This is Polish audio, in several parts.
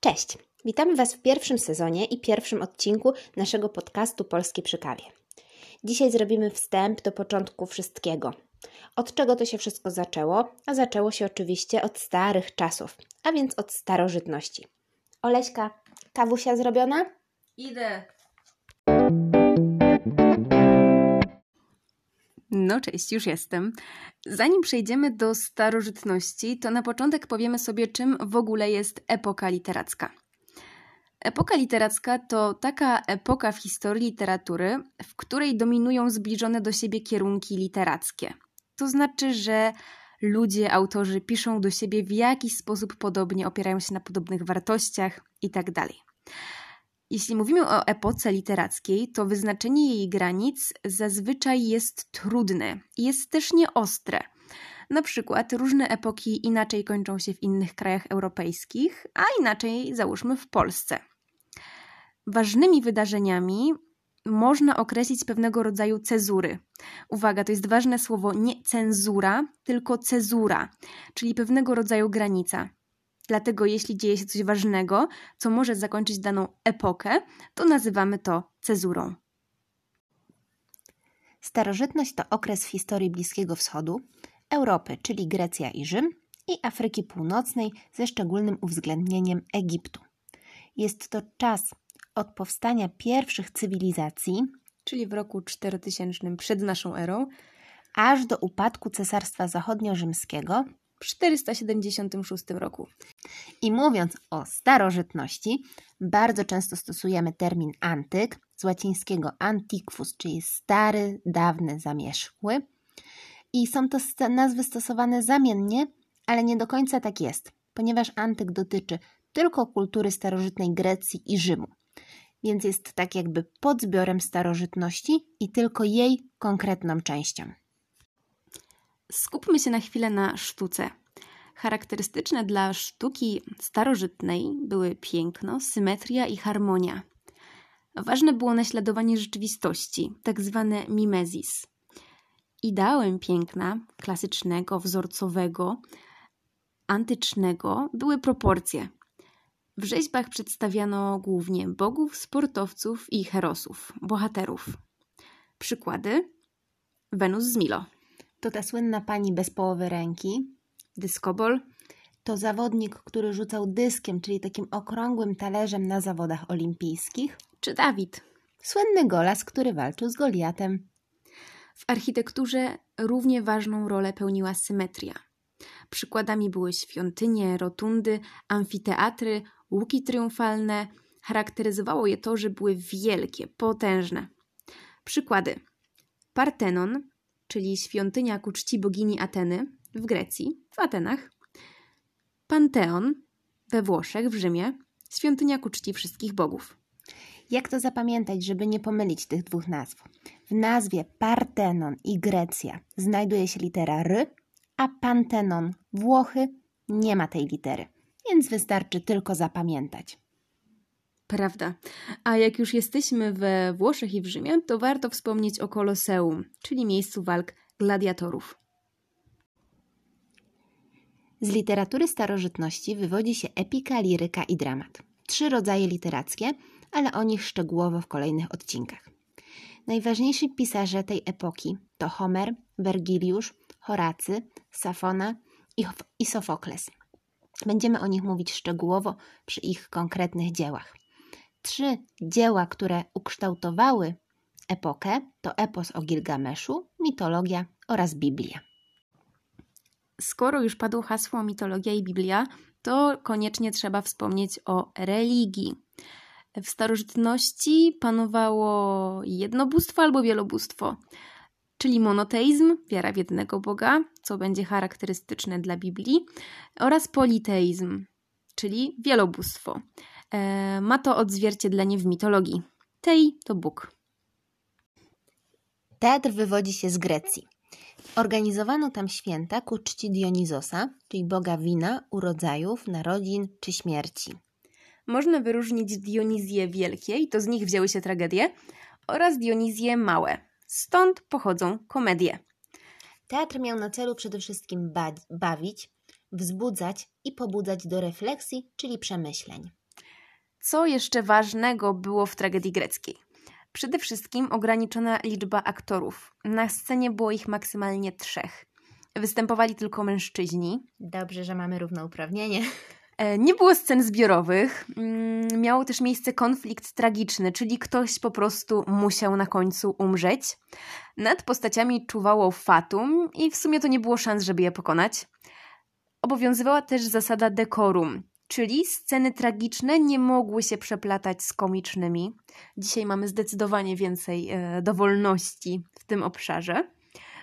Cześć! Witamy Was w pierwszym sezonie i pierwszym odcinku naszego podcastu Polskie przy kawie. Dzisiaj zrobimy wstęp do początku wszystkiego. Od czego to się wszystko zaczęło? A zaczęło się oczywiście od starych czasów, a więc od starożytności. Oleśka, kawusia zrobiona? Idę. No cześć, już jestem. Zanim przejdziemy do starożytności, to na początek powiemy sobie, czym w ogóle jest epoka literacka. Epoka literacka to taka epoka w historii literatury, w której dominują zbliżone do siebie kierunki literackie. To znaczy, że ludzie, autorzy piszą do siebie w jakiś sposób podobnie, opierają się na podobnych wartościach itd. Jeśli mówimy o epoce literackiej, to wyznaczenie jej granic zazwyczaj jest trudne i jest też nieostre. Na przykład różne epoki inaczej kończą się w innych krajach europejskich, a inaczej załóżmy w Polsce. Ważnymi wydarzeniami można określić pewnego rodzaju cezury. Uwaga, to jest ważne słowo nie cenzura, tylko cezura, czyli pewnego rodzaju granica. Dlatego jeśli dzieje się coś ważnego, co może zakończyć daną epokę, to nazywamy to cezurą. Starożytność to okres w historii Bliskiego Wschodu, Europy, czyli Grecja i Rzym, i Afryki Północnej ze szczególnym uwzględnieniem Egiptu. Jest to czas od powstania pierwszych cywilizacji, czyli w roku 4000 przed naszą erą, aż do upadku Cesarstwa Zachodnio-Rzymskiego 476 roku. I mówiąc o starożytności, bardzo często stosujemy termin antyk z łacińskiego antiquus, czyli stary, dawny, zamierzchły. I są to nazwy stosowane zamiennie, ale nie do końca tak jest, ponieważ antyk dotyczy tylko kultury starożytnej Grecji i Rzymu. Więc jest tak jakby podzbiorem starożytności i tylko jej konkretną częścią. Skupmy się na chwilę na sztuce. Charakterystyczne dla sztuki starożytnej były piękno, symetria i harmonia. Ważne było naśladowanie rzeczywistości, tak zwane mimezis. Ideałem piękna, klasycznego, wzorcowego, antycznego, były proporcje. W rzeźbach przedstawiano głównie bogów, sportowców i herosów, bohaterów. Przykłady: Wenus z Milo. To ta słynna pani bez połowy ręki. Dyskobol. To zawodnik, który rzucał dyskiem, czyli takim okrągłym talerzem na zawodach olimpijskich. Czy Dawid. Słynny golas, który walczył z Goliatem. W architekturze równie ważną rolę pełniła symetria. Przykładami były świątynie, rotundy, amfiteatry, łuki triumfalne. Charakteryzowało je to, że były wielkie, potężne. Przykłady: Partenon, czyli świątynia ku czci bogini Ateny w Grecji, w Atenach. Panteon we Włoszech, w Rzymie, świątynia ku czci wszystkich bogów. Jak to zapamiętać, żeby nie pomylić tych dwóch nazw? W nazwie Partenon i Grecja znajduje się litera R, a Pantenon Włochy nie ma tej litery, więc wystarczy tylko zapamiętać. Prawda. A jak już jesteśmy we Włoszech i w Rzymie, to warto wspomnieć o Koloseum, czyli miejscu walk gladiatorów. Z literatury starożytności wywodzi się epika, liryka i dramat. Trzy rodzaje literackie, ale o nich szczegółowo w kolejnych odcinkach. Najważniejsi pisarze tej epoki to Homer, Wergiliusz, Horacy, Safona i Sofokles. Będziemy o nich mówić szczegółowo przy ich konkretnych dziełach. Trzy dzieła, które ukształtowały epokę, to epos o Gilgameszu, mitologia oraz Biblia. Skoro już padło hasło mitologia i Biblia, to koniecznie trzeba wspomnieć o religii. W starożytności panowało jednobóstwo albo wielobóstwo, czyli monoteizm, wiara w jednego Boga, co będzie charakterystyczne dla Biblii, oraz politeizm, czyli wielobóstwo. E, ma to odzwierciedlenie w mitologii. Tej to Bóg. Teatr wywodzi się z Grecji. Organizowano tam święta ku czci Dionizosa, czyli boga wina, urodzajów, narodzin czy śmierci. Można wyróżnić Dionizję Wielkie, i to z nich wzięły się tragedie, oraz Dionizję Małe. Stąd pochodzą komedie. Teatr miał na celu przede wszystkim ba bawić, wzbudzać i pobudzać do refleksji, czyli przemyśleń. Co jeszcze ważnego było w tragedii greckiej? Przede wszystkim ograniczona liczba aktorów. Na scenie było ich maksymalnie trzech. Występowali tylko mężczyźni. Dobrze, że mamy równouprawnienie. E, nie było scen zbiorowych. Mm, miał też miejsce konflikt tragiczny, czyli ktoś po prostu musiał na końcu umrzeć. Nad postaciami czuwało fatum i w sumie to nie było szans, żeby je pokonać. Obowiązywała też zasada dekorum, czyli sceny tragiczne nie mogły się przeplatać z komicznymi. Dzisiaj mamy zdecydowanie więcej e, dowolności w tym obszarze.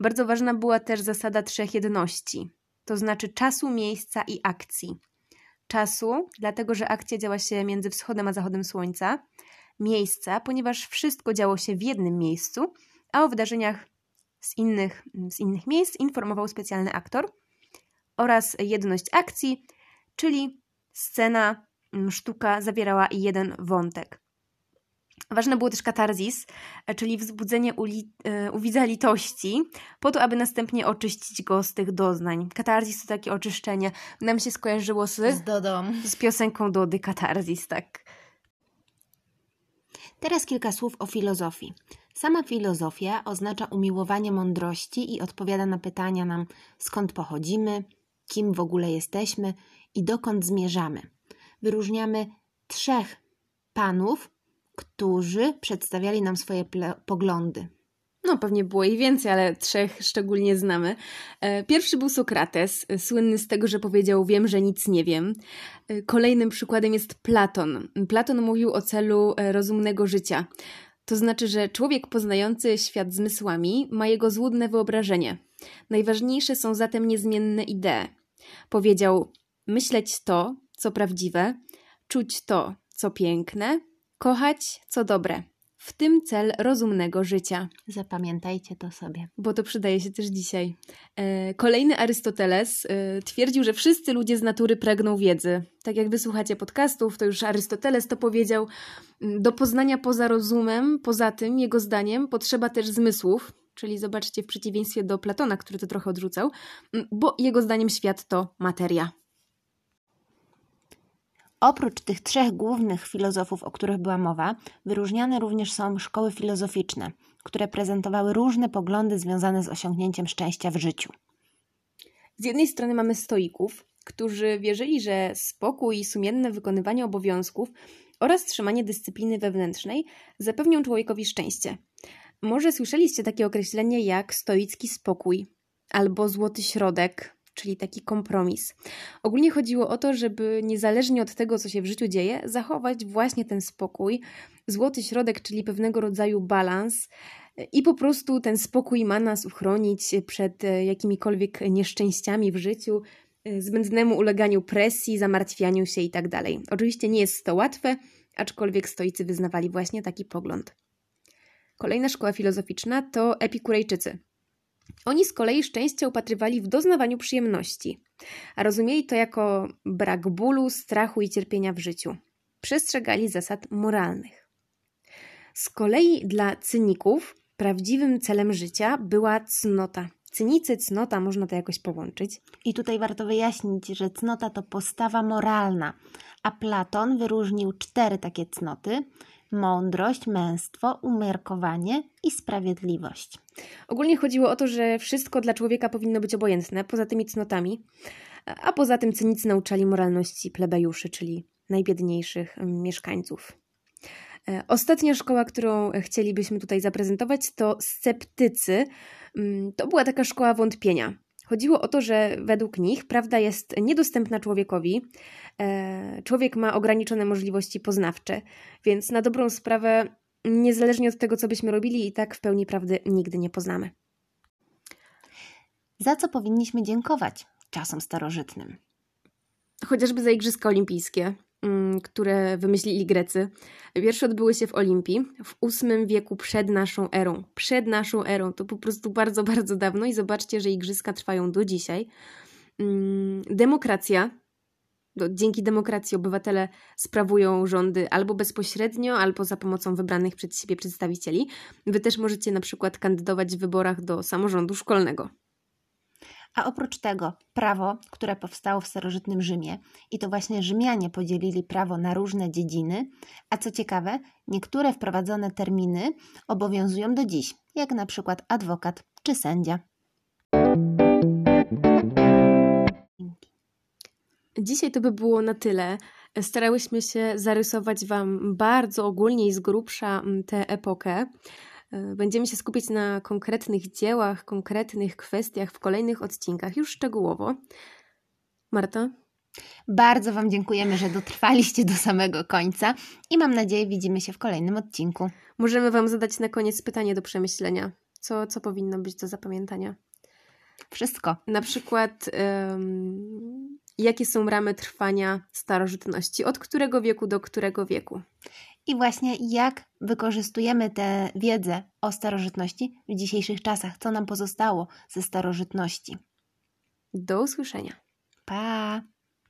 Bardzo ważna była też zasada trzech jedności, to znaczy czasu, miejsca i akcji. Czasu, dlatego że akcja działa się między wschodem a zachodem słońca. Miejsca, ponieważ wszystko działo się w jednym miejscu, a o wydarzeniach z innych, z innych miejsc informował specjalny aktor. Oraz jedność akcji, czyli scena, mm, sztuka zawierała jeden wątek. Ważne było też katarzis, e, czyli wzbudzenie u, li, e, u widza litości, po to, aby następnie oczyścić go z tych doznań. Katarzis to takie oczyszczenie. Nam się skojarzyło z, z Dodą. Z piosenką Dody Katarzis, tak. Teraz kilka słów o filozofii. Sama filozofia oznacza umiłowanie mądrości i odpowiada na pytania nam skąd pochodzimy, kim w ogóle jesteśmy i dokąd zmierzamy. Wyróżniamy trzech panów, którzy przedstawiali nam swoje poglądy. No, pewnie było ich więcej, ale trzech szczególnie znamy. E, pierwszy był Sokrates, słynny z tego, że powiedział: Wiem, że nic nie wiem. E, kolejnym przykładem jest Platon. Platon mówił o celu e, rozumnego życia. To znaczy, że człowiek poznający świat zmysłami ma jego złudne wyobrażenie. Najważniejsze są zatem niezmienne idee. Powiedział: myśleć to, co prawdziwe, czuć to, co piękne, kochać, co dobre. W tym cel rozumnego życia. Zapamiętajcie to sobie. Bo to przydaje się też dzisiaj. E, kolejny Arystoteles e, twierdził, że wszyscy ludzie z natury pragną wiedzy. Tak jak wysłuchacie podcastów, to już Arystoteles to powiedział. Do poznania poza rozumem, poza tym, jego zdaniem, potrzeba też zmysłów, czyli zobaczcie w przeciwieństwie do Platona, który to trochę odrzucał, bo jego zdaniem świat to materia. Oprócz tych trzech głównych filozofów, o których była mowa, wyróżniane również są szkoły filozoficzne, które prezentowały różne poglądy związane z osiągnięciem szczęścia w życiu. Z jednej strony mamy stoików, którzy wierzyli, że spokój i sumienne wykonywanie obowiązków oraz trzymanie dyscypliny wewnętrznej zapewnią człowiekowi szczęście. Może słyszeliście takie określenie jak stoicki spokój albo złoty środek, czyli taki kompromis. Ogólnie chodziło o to, żeby niezależnie od tego, co się w życiu dzieje, zachować właśnie ten spokój, złoty środek, czyli pewnego rodzaju balans. I po prostu ten spokój ma nas uchronić przed jakimikolwiek nieszczęściami w życiu, zbędnemu uleganiu presji, zamartwianiu się itd. Tak Oczywiście nie jest to łatwe, aczkolwiek stoicy wyznawali właśnie taki pogląd. Kolejna szkoła filozoficzna to epikurejczycy. Oni z kolei szczęście upatrywali w doznawaniu przyjemności, a rozumieli to jako brak bólu, strachu i cierpienia w życiu. Przestrzegali zasad moralnych. Z kolei dla cyników prawdziwym celem życia była cnota. Cynicy, cnota, można to jakoś połączyć. I tutaj warto wyjaśnić, że cnota to postawa moralna, a Platon wyróżnił cztery takie cnoty: mądrość, męstwo, umiarkowanie i sprawiedliwość. Ogólnie chodziło o to, że wszystko dla człowieka powinno być obojętne, poza tymi cnotami, a poza tym cynicy nauczali moralności plebejuszy, czyli najbiedniejszych mm, mieszkańców. E, ostatnia szkoła, którą chcielibyśmy tutaj zaprezentować, to sceptycy. Mm, to była taka szkoła wątpienia. Chodziło o to, że według nich prawda jest niedostępna człowiekowi. E, człowiek ma ograniczone możliwości poznawcze, więc na dobrą sprawę, niezależnie od tego, co byśmy robili, i tak w pełni prawdy nigdy nie poznamy. Za co powinniśmy dziękować czasom starożytnym? Chociażby za Igrzyska Olimpijskie. Mm, które wymyślili Grecy. Pierwsze odbyły się w Olimpii w VIII wieku przed naszą erą. Przed naszą erą. To po prostu bardzo, bardzo dawno i zobaczcie, że igrzyska trwają do dzisiaj. Mm, demokracja. Dzięki demokracji obywatele sprawują rządy albo bezpośrednio, albo za pomocą wybranych przez siebie przedstawicieli. Wy też możecie na przykład kandydować w wyborach do samorządu szkolnego. A oprócz tego prawo, które powstało w starożytnym Rzymie, i to właśnie Rzymianie podzielili prawo na różne dziedziny, a co ciekawe, niektóre wprowadzone terminy obowiązują do dziś, jak na przykład adwokat czy sędzia. Dzisiaj to by było na tyle. Starałyśmy się zarysować Wam bardzo ogólnie i z grubsza mm, tę epokę. E, będziemy się skupić na konkretnych dziełach, konkretnych kwestiach w kolejnych odcinkach, już szczegółowo. Marta? Bardzo Wam dziękujemy, że dotrwaliście do samego końca i mam nadzieję, widzimy się w kolejnym odcinku. Możemy Wam zadać na koniec pytanie do przemyślenia. Co, co powinno być do zapamiętania? Wszystko. Na przykład, jakie są ramy trwania starożytności? Od którego wieku do którego wieku? I właśnie jak wykorzystujemy tę wiedzę o starożytności w dzisiejszych czasach? Co nam pozostało ze starożytności? Do usłyszenia. Pa!